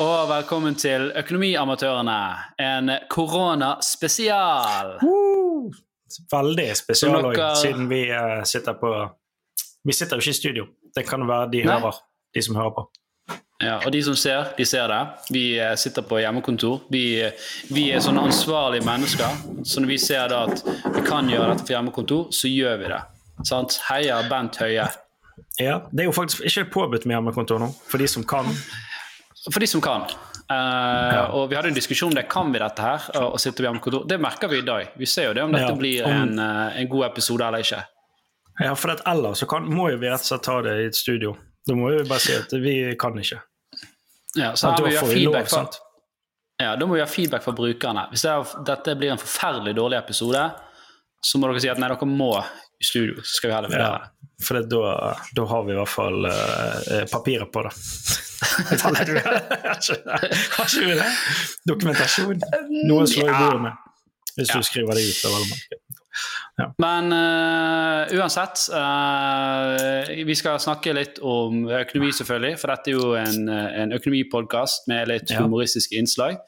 og velkommen til Økonomiamatørene, en koronaspesial. Uh, Veldig spesial dere- siden vi uh, sitter på Vi sitter jo ikke i studio. Det kan være de Nei. hører, de som hører på. Ja, og de som ser, de ser det. Vi eh, sitter på hjemmekontor. Vi, eh, vi er sånne ansvarlige mennesker, så når vi ser da at vi kan gjøre dette for hjemmekontor, så gjør vi det. Sant? Heia Bent Høie. Ja, Det er jo faktisk ikke påbudt med hjemmekontor nå, for de som kan. For de som kan. Eh, Og vi hadde en diskusjon om det. Kan vi dette her? Og sitter vi på kontor. Det merker vi i dag. Vi ser jo det om dette Ja, blir en, eh, en god episode eller ikke. Ja, for ellers så kan, må jo vi rett og slett ta det i et studio. Da må vi bare si at vi kan ikke. Ja, så her må vi ha feedback lov, sant? ja, da må vi ha feedback fra brukerne. Hvis det er, dette blir en forferdelig dårlig episode, så må dere si at nei, dere må i studio. Så skal vi heller med Ja, det. for det, da, da har vi i hvert fall uh, papirer på det. Har ikke vi det? Dokumentasjon. Noe å slå i bordet med. Hvis Ja. du skriver det ut. av alle merker. Men uh, uansett, uh, vi skal snakke litt om økonomi, selvfølgelig. For dette er jo en, eh, en økonomipodkast med litt Ja. humoristiske innslag.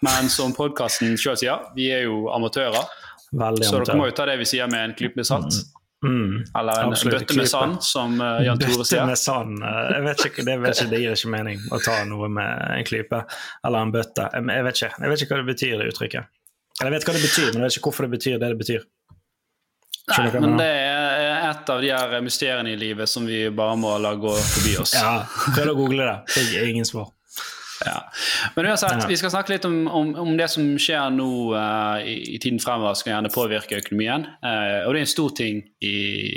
Men som podkasten sjøl sier, vi er jo amatører. Veldig Så dere må jo ta det vi sier med en klype med salt. Mm. Eller en bøtte med sand, som eh, Jan Tore Bøtte sier. med sand. eh, Jeg vet ikke, det, vet ikke, det gir ikke mening å ta noe med en klype eller en bøtte. Jeg jeg vet ikke, jeg vet ikke hva det betyr, det uttrykket. Eller jeg vet hva det betyr, men jeg vet ikke hvorfor det betyr det det betyr. Skjønner Nei, men det er et av de her mysteriene i livet som vi bare må la gå forbi oss. Ja, Prøv å google det. Det er ingen svar. Ja. Men uansett, vi skal snakke litt om, om, om det som skjer nå uh, i, i tiden fremover, som gjerne påvirke økonomien. Uh, og det er en stor ting i,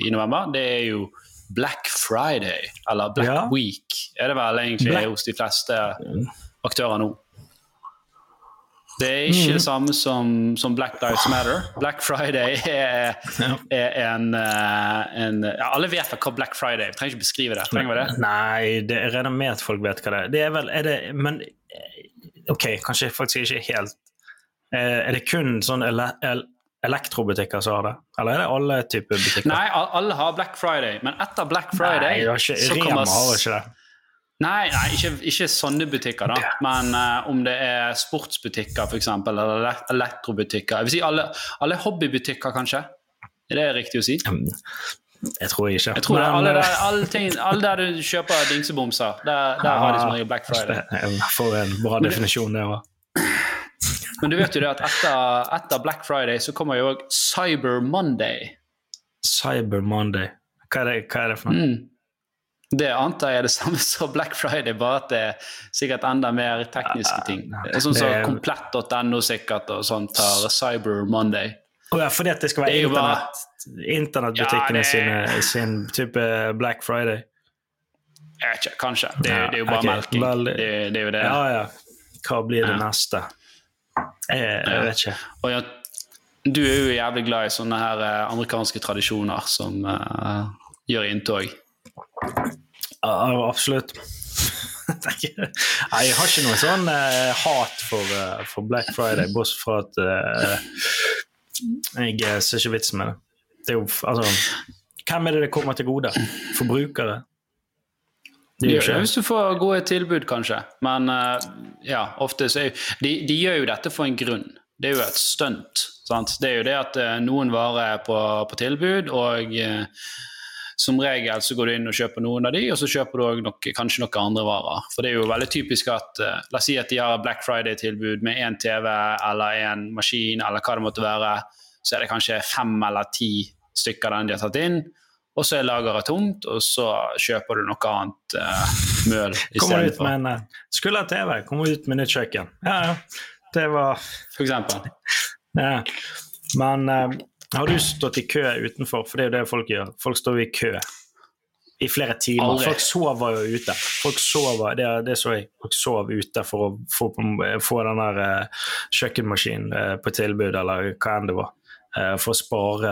i november. Det er jo Black Friday, eller Black Ja. Week, er det vel egentlig Black- hos de fleste aktører nå. Det er ikke Mm. det samme som, som Black Lives Matter. Black Friday er, er en, eh, en ja, Alle vet hva Black Friday er, vi trenger ikke beskrive det. Trenger vi det? Nei, det, jeg regner med at folk vet hva det er. Det er vel, er det, men eh, ok, kanskje faktisk ikke helt. Eh, Er det kun sånn ele, ele, elektrobutikker som har det? Eller er det alle typer butikker? Nei, alle har Black Friday, men etter Black Friday Nei, ikke, så Rema kommer har ikke det. Nei, nei ikke, ikke sånne butikker, da. Men uh, om det er sportsbutikker eksempel, eller elektrobutikker Jeg vil si alle, alle hobbybutikker, kanskje? Er det riktig å si? Jeg tror ikke. Jeg tror det alle der, eh, alle, ting, alle der du kjøper dingsebomser, der, der har de som regel Black Friday. For en bra definisjon det var. Men du vet jo det at etter, etter Black Friday så kommer jo òg Cyber Monday. Cyber Monday. Hva er det, hva er det for noe? Mm. Det antar jeg er det samme som Black Friday, bare at det er sikkert enda mer tekniske ting. Sånn som så komplett.no sikkert og sånt tar Cyber Monday. Oh ja, fordi at det skal være jo bare- internettbutikkene Ja, det- sine sin type Black Friday. Jeg vet ikke, kanskje. Det, er- det er jo bare okay. melking. Vel... Det, det er jo det. Ja, ja. Hva blir det Ja. neste? Jeg, jeg vet ikke. Og ja, du er jo jævlig glad i sånne her eh, amerikanske tradisjoner som uh, gjør inntog. Ja, absolutt. Nei, jeg har ikke noe sånn uh, hat for, uh, for Black Friday, bortsett fra at eh, jeg ser ikke vitsen med det. Det er jo, altså, Hvem er det det kommer til gode? Forbrukere? Er Ja, hvis du får gode tilbud, kanskje. Men ja, ofte så er jo de, de gjør jo dette for en grunn. Det er jo et stunt. Sant? Det er jo det at noen varer er på, på tilbud, og som regel så går du inn og kjøper noen av de, og så kjøper du også nok, kanskje noen andre varer. For det er jo veldig typisk at uh, La oss si at de har Black Friday-tilbud med én TV eller én maskin, eller hva det måtte være. Så er det kanskje fem eller ti stykker av den de har tatt inn. Og så er lageret tomt, og så kjøper du noe annet uh, møl istedenfor. en eh, Skulle ha TV, kommer ut med nytt kjøkken. Ja, ja. Det var For eksempel. ja. Men eh, har du stått i kø utenfor? For det er jo det folk gjør. Folk står i kø i flere timer. Aldri. Folk sover jo ute. Folk sover, det, det så jeg. Folk sov ute for å få, få den der uh, kjøkkenmaskinen uh, på tilbud, eller hva enn det var. Uh, for å spare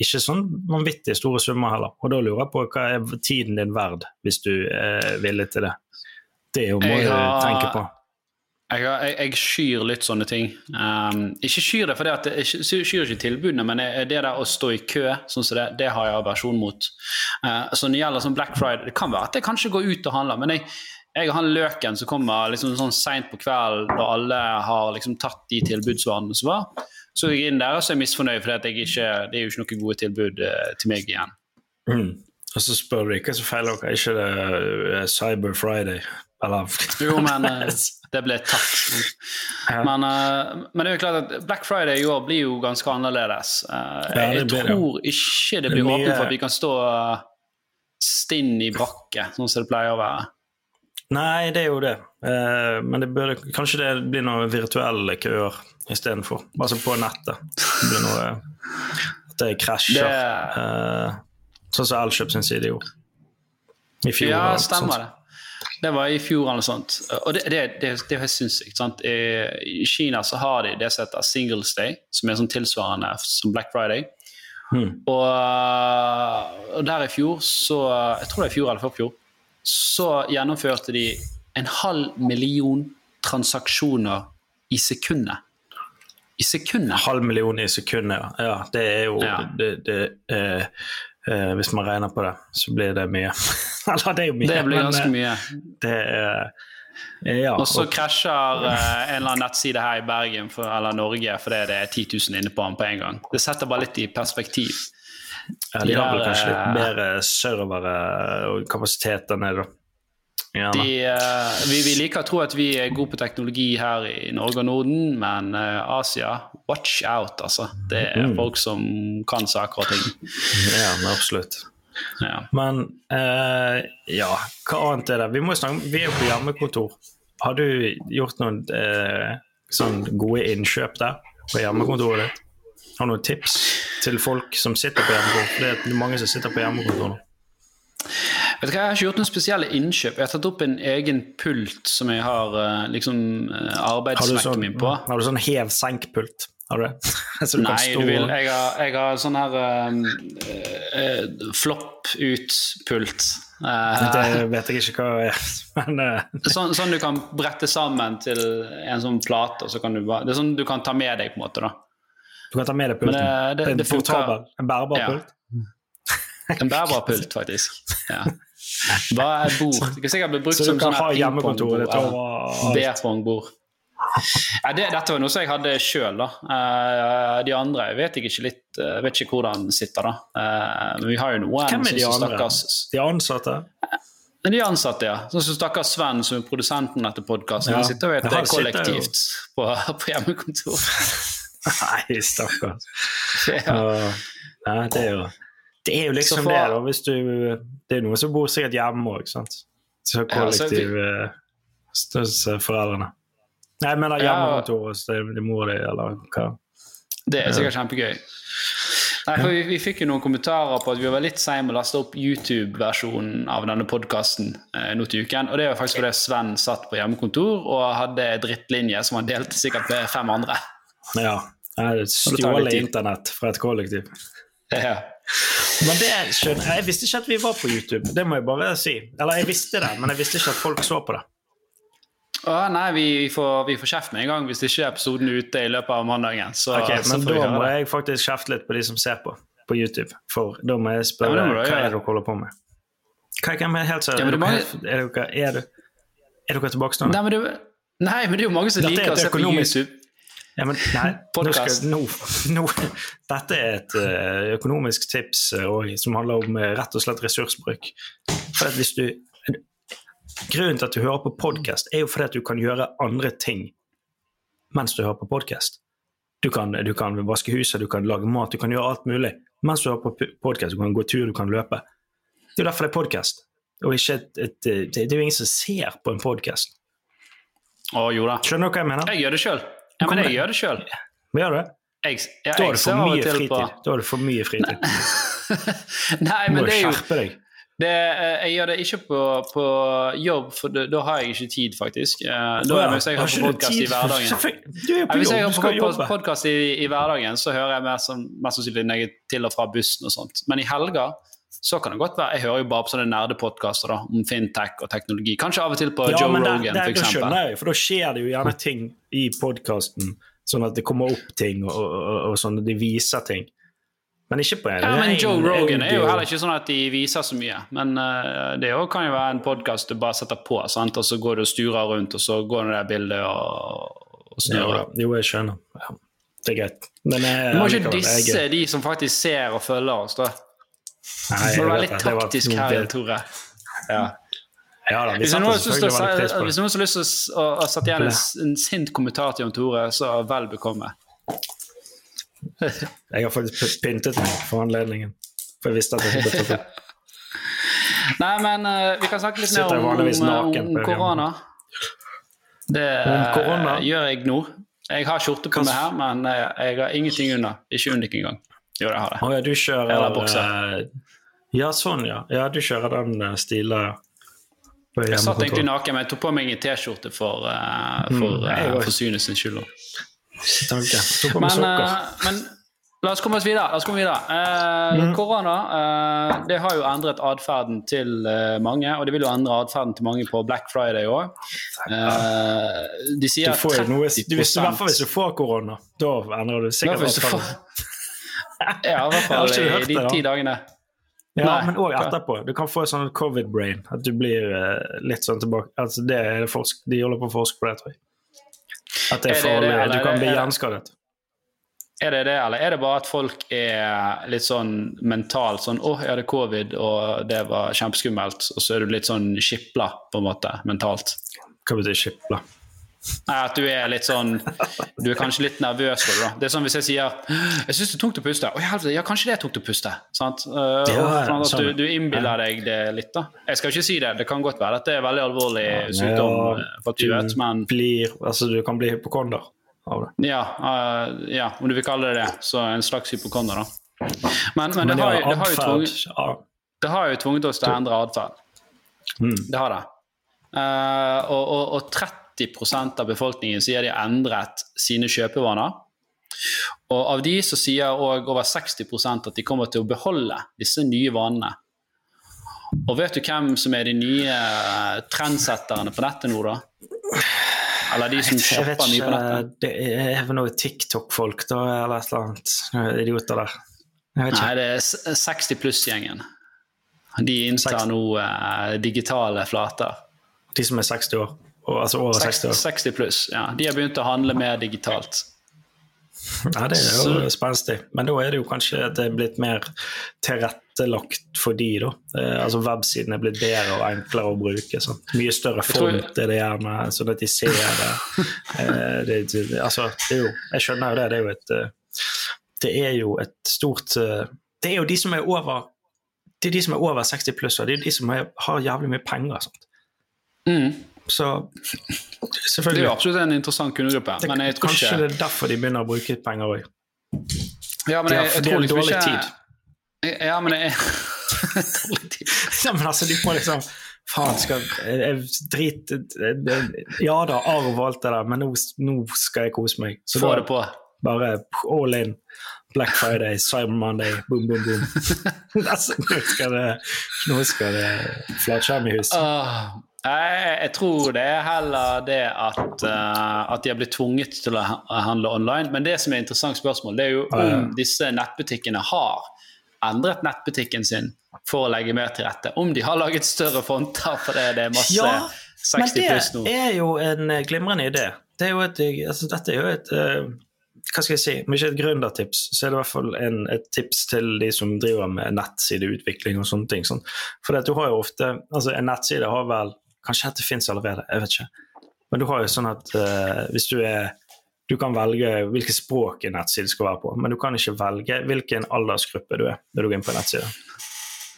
ikke sånn vanvittig store summer heller. Og da lurer jeg på hva er tiden din verd, hvis du er villig til det. Det må Jeg du tenke på. Jeg, jeg, jeg skyr litt sånne ting. Um, ikke skyr det for at jeg sky- skyr ikke tilbudene, men jeg- det der å stå i kø, sånn det, det har jeg aversjon mot. Uh, så når det gjelder sånn Black Friday, det kan være at jeg kanskje går ut og handler, men jeg, Jeg og han Løken som kommer liksom sånn seint på kvelden da alle har liksom tatt de tilbudsvarene som var. Så går jeg inn der og så er jeg misfornøyd, for det er jo ikke noen gode tilbud eh, til meg igjen. Mm. Og så spør du hva som feiler dere, ikke det uh, Cyber Friday? Eller Jo, men eh, det ble tatt. Men, eh, men det er jo klart at Black Friday i år blir jo ganske annerledes. Jeg, Ja, jeg blir det. tror ikke det blir åpent for at vi kan stå eh, stinn i brakke, sånn som det pleier å være. Nei, det er jo det. Eh, men det burde, kanskje det blir noen virtuelle køer istedenfor. Altså på nettet. Det blir noe At det krasjer. Det- Eh, sånn som Elkjøp sin side gjorde. I fjor. Ja, stemmer det. Det var i fjor eller noe sånt. Og det, det, det, det er helt sinnssykt. sant? I, Kina så har de det som heter Singles Day, som er sånn tilsvarende som Black Friday. Mm. Og, og der i fjor, så Jeg tror det er i fjor eller forfjor, så gjennomførte de en halv million transaksjoner i sekundet. I sekundet. Halv million i sekundet, ja. Det er jo Ja. det, det, eh, eh, Hvis man regner på det, så blir det mye. Eller det er jo mye, Det blir ganske eh, mye. Det er eh, Ja. Og så krasjer eh, en eller annen nettside her i Bergen for, eller Norge fordi det er 10 000 inne på den på en gang. Det setter bare litt i perspektiv. Ja, de har vel kanskje litt bedre servere og kapasitet der nede, da. De, uh, vi, vi liker å tro at vi er gode på teknologi her i Norge og Norden, men uh, Asia, watch out, altså. Det er Mm. folk som kan saker og ting. ja, men absolutt. Ja. Men uh, ja, hva annet er det? Vi, må snakke, vi er jo på hjemmekontor. Har du gjort noen sånn gode innkjøp der på hjemmekontoret ditt? Har du noen tips til folk som sitter på hjemmekontor? Det er mange som sitter på hjemmekontor nå. Vet du hva, Jeg har ikke gjort noen spesielle innkjøp. Jeg har tatt opp en egen pult som jeg har eh, liksom eh, arbeidsmekken sånn, min på. har du sånn hev-senk-pult? Har du det? Du Nei, du vil, jeg har, jeg har sånn her uh, eh, flopp-ut-pult. Uh, Det vet jeg ikke hva er, men uh. sånn, sånn du kan brette sammen til en sånn plate. og så kan du bare, Det er sånn du kan ta med deg, på en måte. da. du kan ta med deg pulten. det- det- Det en portabel, en bærbar Ja. pult. En bærbar pult, faktisk. Ja. Bare er bord. Det kan sikkert bli brukt som sånn pingpongbord. eller Ja, det, dette var noe som jeg hadde sjøl. Uh, de andre jeg vet jeg ikke litt, uh, vet ikke hvordan sitter, da. Uh, men vi har jo noen Hvem er de andre? stakkars De ansatte? De ansatte, ja. Sånn som stakkars Sven, som er produsenten etter podkasten. Ja. Han sitter sitter jo- kollektivt på, på hjemmekontor. Nei, stakkars. Ja. Ja, det er jo Det er jo liksom for- det, da. Hvis du, det er noen som bor sikkert hjemme òg, sant. Så Ja, så kollektiv eh. Nei, jeg mener Ja. hjemmekontor hos det mor di, eller hva. Det er sikkert kjempegøy. Nei, for vi, vi fikk jo noen kommentarer på at vi var litt seine med å laste opp YouTube-versjonen av denne podkasten eh, nå til uken. Og det var faktisk fordi Sven satt på hjemmekontor og hadde drittlinje som han delte sikkert med fem andre. Ja. ja, Stjålet internett fra et kollektiv. Ja. Men det skjønner jeg. Jeg visste ikke at vi var på YouTube. Det må jeg bare si. Eller jeg visste det, men jeg visste ikke at folk så på det. Å, nei, vi, får, vi får kjeft med en gang hvis ikke episoden er ute i løpet av mandagen. Så, Ok, så Men får da må det. jeg faktisk kjefte litt på de som ser på på YouTube. For da må jeg spørre ja, må hva er dere holder på med. Hva hvem er helt seriøst? Ja, er, dere er, dere, er, er tilbakestående? Nei, men det, nei, men det er jo mange som er liker å se på YouTube. Ja, men, nei, nå skal, nå, nå, dette er et eh, økonomisk tips eh, og, som handler om eh, rett og slett ressursbruk. For at hvis du, grunnen til at du hører på podkast, er jo fordi at du kan gjøre andre ting mens du hører på podkast. Du, kan- du kan vaske huset, du kan lage mat, du kan gjøre alt mulig mens du hører på podkast. Du kan gå tur, du kan løpe. Det er jo derfor det er podkast. Og et, et, det, det er jo ingen som ser på en podkast. Å, jo da. Skjønner du hva jeg mener? Jeg gjør det sjøl. Ja, men jeg gjør det sjøl. Gjør det? Jeg, ja, Da har du for mye fritid. på Da har du for mye fritid. Nei, men må det er jo skjerpe deg. det, eh, Jeg gjør det ikke på, på jobb, for da har jeg ikke tid, faktisk. Eh, Da Ja, Hvis jeg har på podkast i hverdagen Du er på hvis jeg skal på podkast i, i hverdagen, så hører jeg mer som, mest sannsynlig når jeg er til og fra bussen og sånt. Men i helger så kan det godt være Jeg hører jo bare på sånne nerdepodkaster om fintech og teknologi. Kanskje av og til på Ja, Joe men der, Rogan, f.eks. da skjønner jeg, for da skjer det jo gjerne ting i podkasten, sånn at det kommer opp ting og, og, og, sånn, at de viser ting. Men ikke på en Ja, men Joe Rogan, er jo heller ikke sånn at de viser så mye. Men uh, det kan jo være en podkast du bare setter på, sant? og så går du og sturer rundt, og så går det der bildet og, og snurrer. da. jo, jeg skjønner. Ja, det er greit. Men jeg, Du må ikke disse jeg- de som faktisk ser og følger oss, da. Nei, Du må være litt det taktisk her. Tore. Ja. Ja da, Hvis noen på hvis noen har lyst til å å, å sette igjen en, en sint kommentar til Jon Tore, så vel bekomme. Jeg har faktisk pyntet meg for anledningen. For jeg visste at jeg skulle ta det. Nei, men uh, vi kan snakke litt mer om, om, om korona. Det eh, gjør jeg nå. Jeg har skjorte på meg her, men uh, jeg har ingenting under. Ikke undik engang. Jo, jeg har det. Å ja, du kjører Eller bokser. eh, Ja, sånn, ja. Ja, du kjører den uh, stilen Jeg satt egentlig naken, men jeg tok på meg en T-skjorte for, uh, for, eh, for synet sin skyld. Men, eh, men la oss komme oss videre. La oss komme videre. Uh, Mm. Korona uh, det har jo endret atferden til eh, mange, og det vil jo endre atferden til mange på Black Friday òg. de Du sier får jo noe, du, I hvert fall hvis du får korona. Da endrer du sikkert atferden. Ja, i hvert fall i de det, ti dagene. Ja, Nei, men òg etterpå. Du kan få sånn covid-brain. At du blir uh, litt sånn tilbake altså det er det forsk De holder på å forske på det, tror jeg. At det Er er det det, eller Du kan bli er hjerneskadet. Er det det, eller er det bare at folk er litt sånn mentalt sånn 'Å, jeg hadde covid, og det var kjempeskummelt', og så er du litt sånn skipla, på en måte, mentalt? Hva betyr skipla? At du er litt sånn Du er kanskje litt nervøs for det. da. Det er sånn hvis jeg sier 'Jeg syns det er tungt å puste'. Å, helvete, ja, kanskje det er tungt å puste. Sant? Uh, Ja, sånn sånn. du, du innbiller deg det litt, da. Jeg skal ikke si det. Det kan godt være at det er veldig alvorlig Ja, sykdom, for at du vet, men blir, altså, du kan bli hypokonder av det. ja, uh, ja, om du vil kalle det det. Så en slags hypokonder, da. Men, men, det, har, det, har tvunget, det har jo tvunget oss til å endre atferd. Mm. Det har det. Uh, og, og, og 30 av befolkningen sier de har endret sine kjøpevaner. Og av de så sier òg over 60 at de kommer til å beholde disse nye vanene. Og vet du hvem som er de nye eh, trendsetterne på nettet nå, da? Eller de som shopper mye på nettet? det er vel noe TikTok-folk da, eller et eller annet. Noen Idioter der. Nei, det er 60 pluss-gjengen. De inntar nå eh, digitale flater. De som er 60 år. Og, altså over 60 år. 60 pluss, ja. De har begynt å handle mer digitalt. Ja, det er jo spenstig. Men da er det jo kanskje at det er blitt mer tilrettelagt for de, da. Eh, altså Websiden er blitt bedre og enklere å bruke. Sånn. Mye større font er det gjerne, sånn at de ser det. Eh, det, altså, det jo, jeg skjønner jo det. Det er jo et, eh, det er jo et stort eh, Det er jo de som er over det er de som er over 60 pluss, og det er de som har jævlig mye penger. Sånt. Mm. Så Det er jo absolutt en interessant kundegruppe. det, Men jeg tror Kanskje ikke det er derfor de begynner å bruke penger òg. Ja, men De har- jeg, jeg tror liksom dårlig ikke tid. Ja, men jeg Dårlig tid. Ja, men altså, de må liksom Faen, skal jeg, drit Ja da, arv og alt det der, men nå, nå skal jeg kose meg. Så Få det på. bare all in. Black Friday, Cyber Monday, boom, boom, boom. altså, nå skal det Nå skal det flatskjerm i huset. Åh, jeg, jeg tror det er heller det at, uh, at de har blitt tvunget til å handle online. Men det som er et interessant spørsmål, det er jo om disse nettbutikkene har endret nettbutikken sin for å legge mer til rette. Om de har laget større fonter for det er masse Ja, 60 pluss nå. Men det er jo en glimrende idé. Det er et, altså, dette er jo et uh, hva skal jeg si, Om ikke et gründertips, så er det i hvert fall en, et tips til de som driver med nettsideutvikling og sånne ting. Sånn. For du har jo ofte, altså En nettside har vel Kanskje dette fins allerede, jeg vet ikke. Men du har jo sånn at uh, hvis du er Du kan velge hvilket språk en nettside skal være på, men du kan ikke velge hvilken aldersgruppe du er når du går inn på en nettside.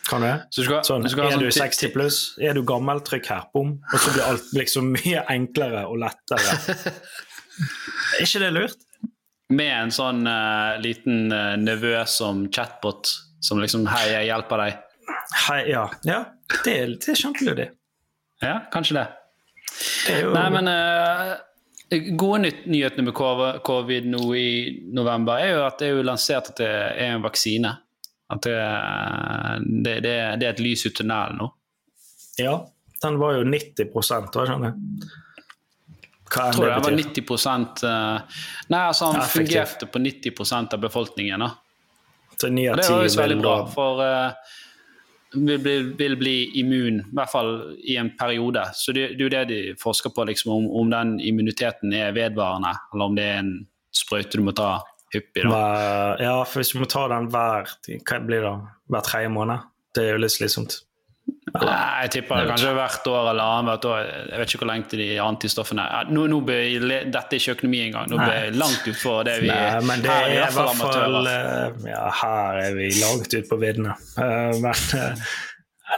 Kan du det? Du Sånn, du er du sånn 60 pluss, er du gammel, trykk her, bom. Og så blir alt liksom mye enklere og lettere. Er ikke det lurt? Med en sånn uh, liten uh, nevø som chatbot, som liksom 'Hei, jeg hjelper deg'. Hei, ja. ja. Det det er kjempelurt. Ja, kanskje det. Det jo Nei, men uh, Gode nytt, nyhetene med covid nå i november er jo at det er jo lansert at det er en vaksine. At det, det, det, det er et lys i tunnelen nå. Ja. Den var jo 90 da, skjønner jeg. Hva Jeg tror det det var betyr. 90 eh, Nei, altså han fungerte på 90 av befolkningen. da. Ni Og av det ti var jo veldig bra, for uh, vil, bli, vil bli immun, i hvert fall i en periode. Så det, det er jo det de forsker på, liksom, om, om den immuniteten er vedvarende, eller om det er en sprøyte du må ta hyppig. da. Ja, for hvis du må ta den hver hva blir det, hver tredje måned, det er jo litt slitsomt. Nei, jeg tipper det kanskje hvert år eller annet år. Jeg vet ikke hvor lenge de antistoffene er. nå, nå blir, Dette er ikke økonomi engang. Nå blir jeg langt utfor det vi Nei, men det her er i hvert fall amatører. eh, Ja, her er vi langt ut på viddene. Eh, Men eh,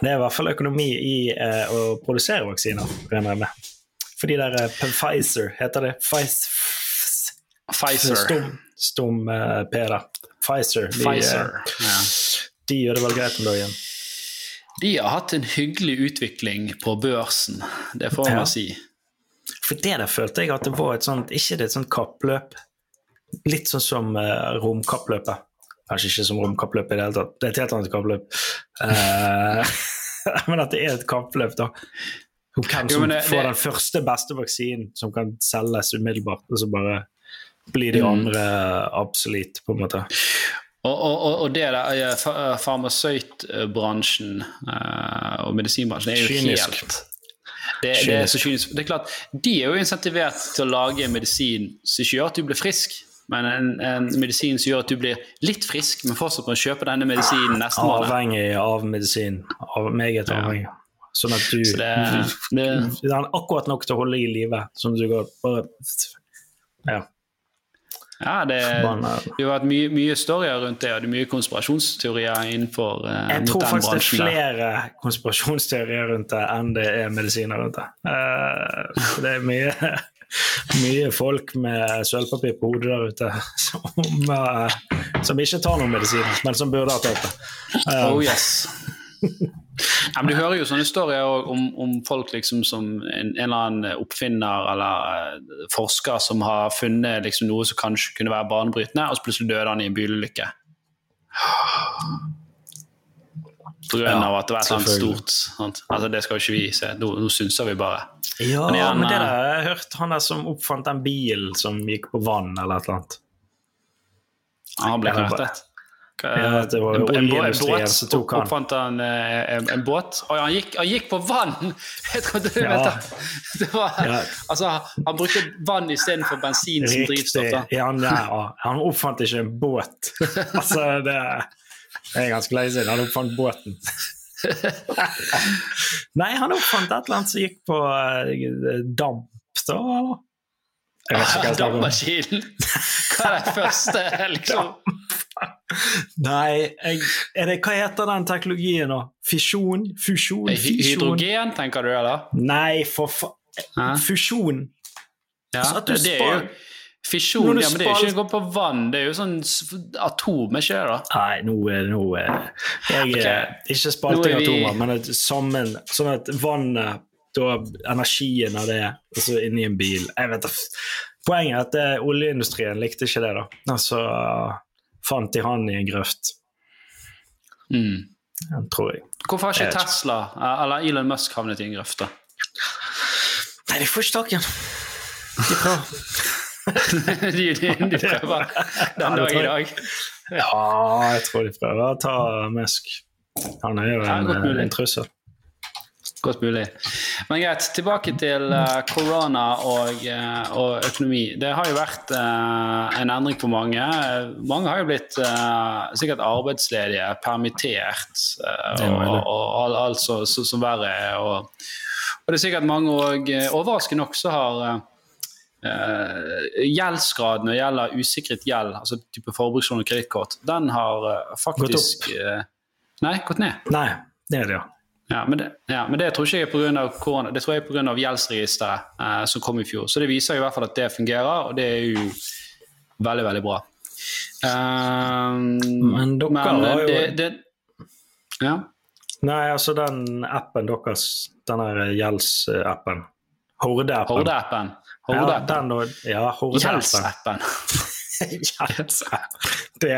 det er i hvert fall økonomi i å produsere vaksiner, regner jeg med. For de der Pfizer, heter det Pfizer? Pfizer. Stum, stum P, da. Pfizer. De, Pfizer. Ja. de gjør det vel greit om dagen. De har hatt en hyggelig utvikling på børsen, det får man Ja. si. For det der følte jeg at det var et sånt Ikke det et sånt kappløp? Litt sånn som uh, romkappløpet. Kanskje ikke som romkappløpet i det hele tatt. Det er et helt annet kappløp. Uh, men at det er et kappløp, da. Om hvem som jo, det- får den første beste vaksinen som kan selges umiddelbart, og så bare blir de Mm. andre absolutt, på en måte. Og, og, og- det der, eh, farmasøytbransjen eh, og medisinbransjen er jo Kynisk. helt det, det er så kynisk. Det er klart, De er jo insentivert til å lage en medisin som ikke gjør at du blir frisk, men en, en medisin som gjør at du blir litt frisk, men fortsatt må kjøpe denne medisinen neste måned. Avhengig av medisin. Av, meget Ja. avhengig. Sånn at du Så det, det, Det er akkurat nok til å holde i live. Sånn at du går bare Ja. Ja, det, det har vært mye, mye storyer rundt det, og det er mye konspirasjonsteorier innenfor uh, Jeg tror faktisk det er der. flere konspirasjonsteorier rundt det enn det er medisiner rundt det. Uh, det er mye, mye folk med sølvpapir på hodet der ute som, uh, som ikke tar noen medisiner, men som burde ha tatt det. Uh, Oh yes. Ja, du hører jo sånne historier om, om folk liksom som en, en eller annen oppfinner eller eh, forsker som har funnet liksom noe som kanskje kunne være banebrytende, og så plutselig døde han i en bilulykke. Pga. Ja, av at det var annet stort. Sant? Altså, det skal jo ikke vi se. Nå, nå synser vi bare. Ja, Men igjen, men det eh, der, jeg har hørt han der som oppfant den bilen som gikk på vann, eller et eller annet. Han ble knertet. Ja, det var En- en- en oljeindustrien som tok han. Oppfant han eh, en, en båt? Og han gikk, han gikk på vann! Jeg trodde du Ja. var, Ja. Altså, han brukte vann istedenfor bensin som drivstoff. Riktig. Ja, han, ja, han oppfant ikke en båt. altså, det, det er ganske lenge siden han oppfant båten. Nei, han oppfant et eller annet som gikk på uh, damp, da, eller? Dampmaskinen! Hva er det første, liksom? Nei, er det, hva heter den teknologien nå? Fisjon? Fusjon? Fisjon? Hydrogen, tenker du, eller? Nei, for faen. Fusjon. Ja, Så at du det, det er jo Fisjon, ja, men det er jo ikke å gå på vann, det er jo sånn atom, ikke det? da? Nei, nå er nå er- jeg, Ok. er Ikke spalting vi- atomer, men et sammen, sånn at vannet da Energien av det altså inni en bil jeg vet. Poenget er at det, oljeindustrien likte ikke det. da. Altså fant de han i en grøft, Mm. tror jeg. Hvorfor har ikke jeg Tesla eh, eller Elon Musk havnet i en grøft? da? Nei, de får ikke tak i han. De prøver. de, de, de prøver den dag i dag. Ja, jeg tror de prøver å ta Musk. Han er jo en, en trussel. Godt mulig. Men greit, tilbake til eh, korona og, eh, og økonomi. Det har jo vært eh, en endring for mange. Mange har jo blitt eh, sikkert arbeidsledige, permittert eh, er og, og, alt som verre er. Og, og det er sikkert mange òg, overraskende nok, så har Uh, eh, gjeldsgraden når det gjelder usikret gjeld, altså type forbrukslån og kredittkort, den har uh, faktisk eh, Nei, gått ned. Nei, det det, ja. Ja, men det, ja, men det tror ikke jeg er pga. korona, det tror jeg er pga. gjeldsregisteret eh, som kom i fjor. Så det viser i hvert fall at det fungerer, og det er jo veldig, veldig bra. Um, Men dere har jo- det, det, Ja. Nei, altså den appen deres, den der gjeldsappen. Horde-appen. Horde-appen. Ja, Horde-appen. den og, ja, Horde-appen. Gjeldsappen. Gjeldsapp. Det,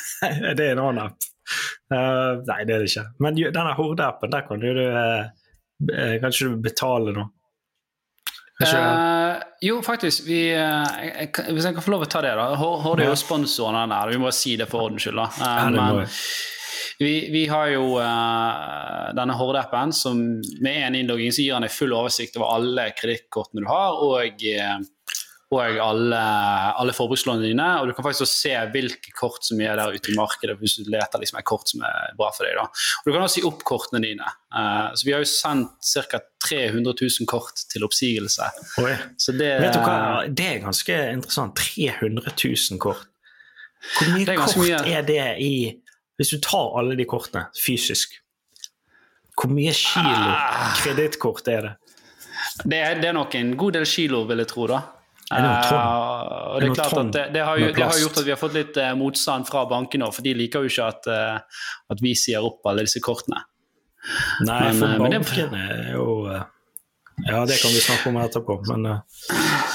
det er en annen app. Eh, nei, det er det ikke. Men denne Horde-appen, der kan du uh, eh, Kan ikke du betale noe? Uh, jo, faktisk. Vi, uh, jeg, hvis jeg kan få lov å ta det, da. Horde er jo sponsoren av den. Vi må si det for ordens skyld. da. Uh, men vi, vi, har jo denne Horde-appen som med én innlogging så gir han deg full oversikt over alle kredittkortene du har, og og alle, alle forbrukslånene dine. Og du kan faktisk se hvilke kort som er der ute i markedet hvis du leter liksom et kort som er bra for deg. Da. Og Du kan også si opp kortene dine. Uh, så Vi har jo sendt ca. 300 000 kort til oppsigelse. Oi. Så det, Vet du hva? det er ganske interessant. 300 000 kort. Hvor mye er kort mye... er det i Hvis du tar alle de kortene fysisk, hvor mye kilo ah. kredittkort er det? Det er, det er nok en god del kilo, vil jeg tro. da. Uh, og det er klart at det, det, har jo, det, har gjort at vi har fått litt uh, motstand fra bankene, for de liker jo ikke at, uh, at, vi sier opp alle disse kortene. Nei, men, for bankene er jo ja, det kan vi snakke om etterpå, men uh,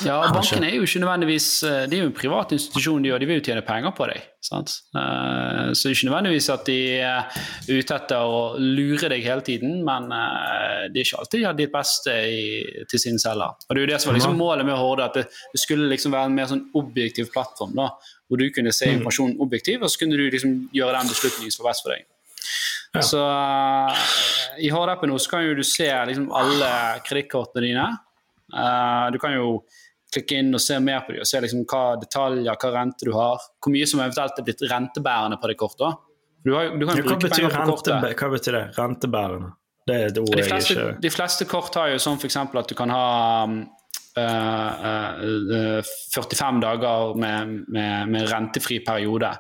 Ja, bankene er jo ikke nødvendigvis det De er jo en privat institusjon, de, og de vil jo tjene penger på deg. Sant? Uh, så det er ikke nødvendigvis at de er ute etter å lure deg hele tiden, men uh, det er ikke alltid de har ditt beste i, til sin celler. Og det er jo det som var liksom målet med Horde, at det, det, skulle liksom være en mer sånn objektiv plattform, da, hvor du kunne se informasjonen informasjon objektiv, og så kunne du liksom gjøre den beslutningen som var best for deg. Ja. Så uh, i HD-appen nå så kan jo du se liksom, alle kredittkortene dine. Uh, du kan jo klikke inn og se mer på dem og se liksom, hva detaljer, hva rente du har. Hvor mye som eventuelt er blitt rentebærende på det kortet. Du, har, du kan ja, hva, betyr rente, hva betyr det? Rentebærende? Det er et ord de fleste, jeg ikke De fleste kort har jo sånn f.eks. at du kan ha uh, uh, 45 dager med, med, med, rentefri periode.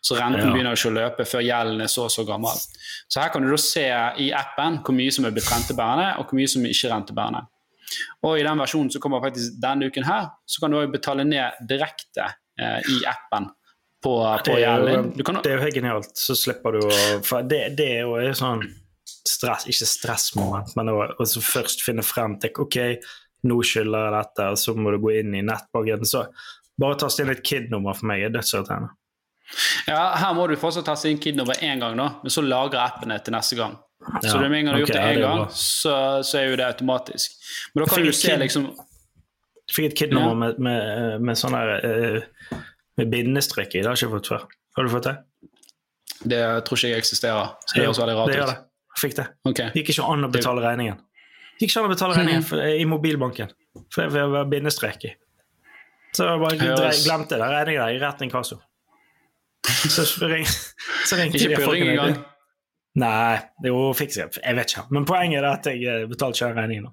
Så renten ja. begynner ikke å løpe før gjelden er så og så gammel. Så her kan du da se i appen hvor mye som er blitt rentebærende, og hvor mye som er ikke er rentebærende. Og i den versjonen som kommer faktisk denne uken her, så kan du òg betale ned direkte eh, i appen på, på gjelden. Kan... Det er jo helt genialt. Så slipper du å det, det er jo sånn stress, ikke stressmoment, men å, å først finne frem til OK, nå skylder jeg dette, og så må du gå inn i nettbanken. Så bare tast inn et KID-nummer for meg er dødsirriterende. Ja, her må du fortsatt teste inn KID-nummer én gang, da, men så lagrer appen til neste gang. Ja, så med en gang du har gjort det én gang, så, så, er jo det automatisk. Men da kan du se liksom Du fikk et KID-nummer ja. med, med, med sånn der uh, med bindestrek i. Det har jeg ikke fått før. Har du fått det? Det tror ikke jeg eksisterer. Så det høres veldig rart ut. Det gjør det. Jeg fikk det. Okay. Det gikk ikke an å betale regningen. Det gikk ikke an å betale regningen for, i mobilbanken, for det var bindestrek i. Så jeg bare glemte det. Regningen der i rett inkasso. Så, ring, så ringte ikke purring engang? Nei, jo, fikser jeg. Jeg vet ikke. Men poenget er at jeg eh, betalte ikke regningen.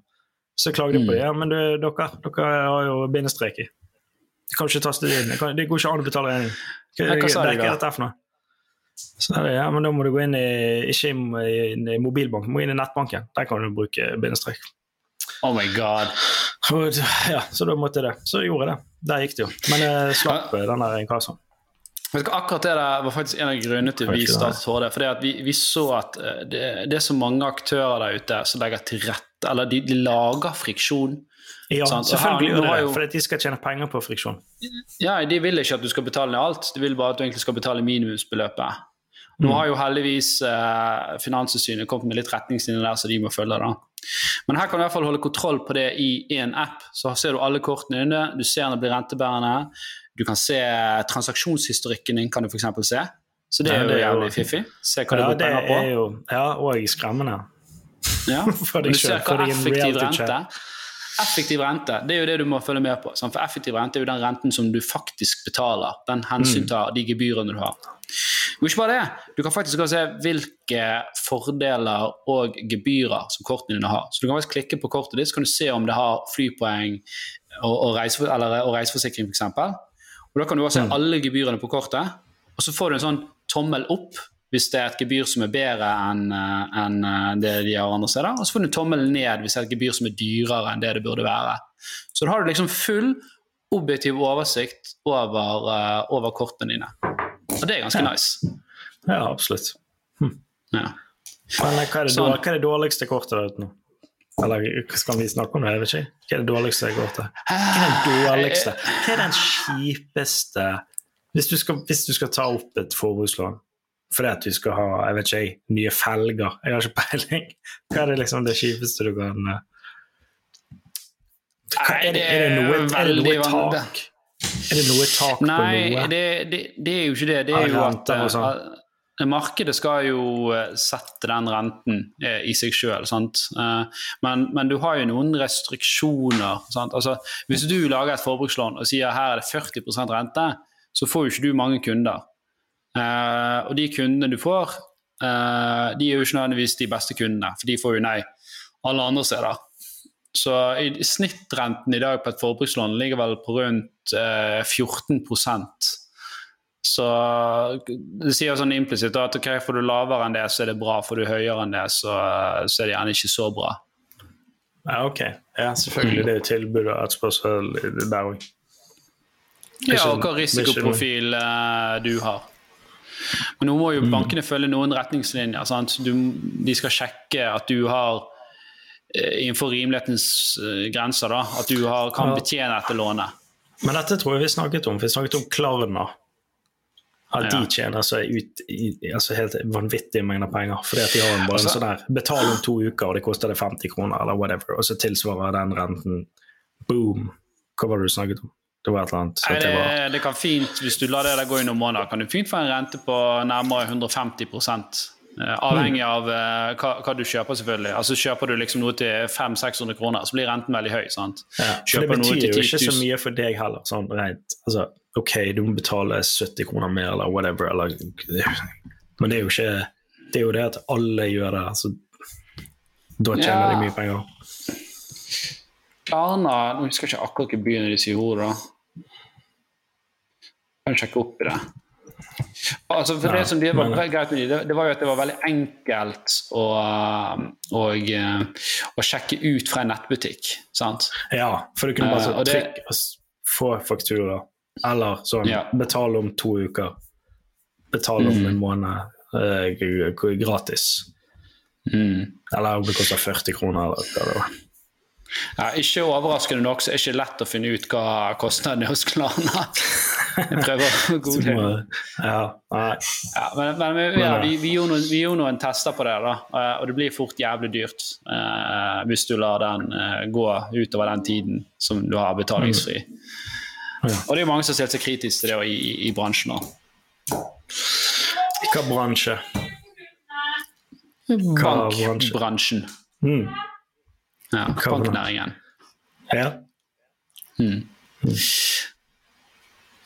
Så klagde jeg på det. Mm. Ja, men du, dere, dere har jo bindestrek i. Du kan ikke taste det inn. Det går ikke an å betale regningen. Hva, hva sa de da? For noe? Så er det, ja, men da må du gå inn i ikke i, i mobilbanken, må inn i nettbanken. Der kan du bruke bindestrek. Oh my god. ja, så da måtte jeg det. Så gjorde jeg det. Der gikk det jo. Men jeg slapp den der inkassoen. Akkurat det der var faktisk en av grunnene til vi startet HD. For vi, vi, så at eh, det, det, er så mange aktører der ute som legger til rette, eller de, de lager friksjon. Ja, sant? selvfølgelig gjør det, for de skal tjene penger på friksjon. Ja, De vil ikke at du skal betale ned alt, de vil bare at du egentlig skal betale minimumsbeløpet. Nå har jo heldigvis eh, Finanstilsynet kommet med litt retningslinjer der, så de må følge. da. Men her kan du i hvert fall holde kontroll på det i én app. Så ser du alle kortene inne, du ser når det blir rentebærende. Du kan se transaksjonshistorikken din, kan du f.eks. se. Så det er jo jævlig fiffig. Se hva ja, du bruker penger på. Jo, ja, og skremmende. Ja, for du For din reality rente Effektiv rente det er jo det du må følge med på. For effektiv rente er jo den renten som du faktisk betaler. Den hensyntar de gebyrene du har. Og ikke bare det, du kan faktisk se hvilke fordeler og gebyrer som kortene dine har. Så du kan faktisk klikke på kortet ditt, så kan du se om det har flypoeng og, og, reise, eller, og reiseforsikring f.eks. Og Da kan du også se mm. alle gebyrene på kortet, og så får du en sånn tommel opp hvis det er et gebyr som er bedre enn eh, en eh, det de har andre steder. Og så får du en tommel ned hvis det er et gebyr som er dyrere enn det det burde være. Så da har du liksom full objektiv oversikt over, uh, over kortene dine. Og det er ganske ja. nice. Ja, absolutt. Hm. Ja. Men hva er, det, sånn. hva er det dårligste kortet der ute nå? Eller skal vi snakke om det? Jeg vet ikke. Hva er det dårligste til? Hva er det dårligste? Hva er den kjipeste Hvis du skal, hvis du skal ta opp et forbrukslån fordi at du skal ha jeg vet ikke, nye felger Jeg har ikke peiling. Hva er det liksom det kjipeste du kan eh? Hva, er, det, er, det noe, er det noe tak? Er det noe tak på Nei, noe? det, det, det er jo ikke det. Det er jo at sånn. eh, markedet skal jo eh, sette den renten eh, i seg sjøl. Men, men du har jo noen restriksjoner. Altså, hvis du lager et forbrukslån og sier her er det 40% rente, så får jo ikke du mange kunder. Eh, og de kundene du får, eh, de er jo ikke nødvendigvis de beste kundene, for de får jo nei alle andre steder. Så i, snittrenten i dag på et forbrukslån ligger vel på rundt eh, 14% Så det sier sånn implisitt at ok, får du lavere enn det, så er det bra. Får du høyere enn det, så, så er det gjerne ikke så bra. Ja, ok. Ja, selvfølgelig. Det er tilbudet tilbud og etterspørsel der òg. Ja, og hva risikoprofil eh, du har. Men nå må jo bankene følge noen retningslinjer. Sant? Du, de skal sjekke at du har eh, innenfor rimelighetens eh, grenser, da, at du har, kan betjene dette lånet. Men dette tror jeg vi snakket om. Vi snakket om Klarna. At Ja. de tjener seg ut i altså helt vanvittige mengder penger. Fordi at de har en bare en Altså- sånn der Betal om to uker, og det koster det 50 kroner, eller whatever. Og så tilsvarer den renten boom. Hva var det du snakket om? Det var et eller annet. Nei, det det, det kan fint, Hvis du lar det der gå i noen måneder, kan du fint få en rente på nærmere 150 eh, Avhengig av uh, hva, hva du kjøper, selvfølgelig. Altså Kjøper du liksom noe til 500-600 kroner, så blir renten veldig høy. sant? ja, det betyr jo ikke så mye for deg heller. Sånn rent, altså, ok, du må betale 70 kroner mer, eller whatever. Eller, men det er jo ikke Det er jo det at alle gjør det. Altså, da tjener Ja. de mye penger. Klarna Nå husker jeg ikke akkurat gebyrene de sier i hodet. da. Kan du sjekke opp i det. Altså for det som de var men- greit med de, det, det var jo at det var veldig enkelt å, å, å sjekke ut fra en nettbutikk. sant? Ja, for du kunne bare Eh, så trykke og få faktura. Eller sånn Ja. betal om to uker. Betal om Mm. en måned eh, gratis. Mm. Eller om det koster 40 kroner. Eller hva det var. Ja, ikke overraskende nok så er det ikke lett å finne ut hva kostnaden er hos Klarna. Jeg prøver å Så Ja. Ja, men, men vi, ja, vi, vi, gjorde noen, vi gjorde noen tester på det, da, eh, og det blir fort jævlig dyrt eh, hvis du lar den eh, gå utover den tiden som du har betalingsfri. Og det er jo mange som har stilt seg kritisk til det i, i, i bransjen. òg. Hva bransje? Bankbransjen. Mm. Ja, banknæringen. Ja.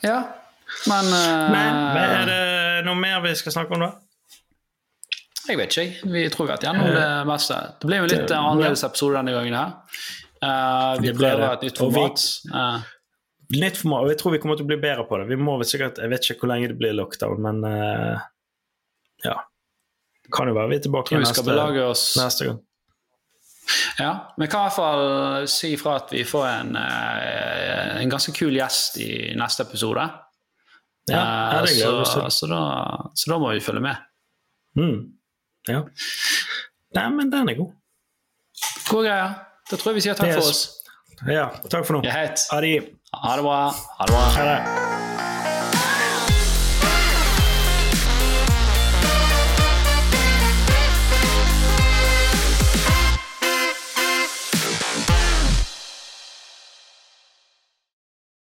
Ja, men uh, Men, men er det noe mer vi skal snakke om, da? Jeg vet ikke. Vi tror vi har vært gjennom det meste. Det blir jo en litt Det- eh, annerledes episode denne gangen her. Uh, vi prøver et nytt format. vi-. Eh, Nytt format, og jeg tror vi kommer til å bli bedre på det. Vi må sikkert, Jeg vet ikke hvor lenge det blir lockdown, men uh, ja. Kan jo være vi er tilbake neste, neste gang. Ja, vi kan i hvert fall si ifra at vi får en, eh, en ganske kul gjest i neste episode. Ja, det Eh, gleder så, så, da, så da må vi følge med. Mm. Ja. Nei, men den er god. Gode greier. Da tror jeg vi sier takk Yes. for oss. Ja, takk for nå. Ha det. Bra. Ha det bra. Det.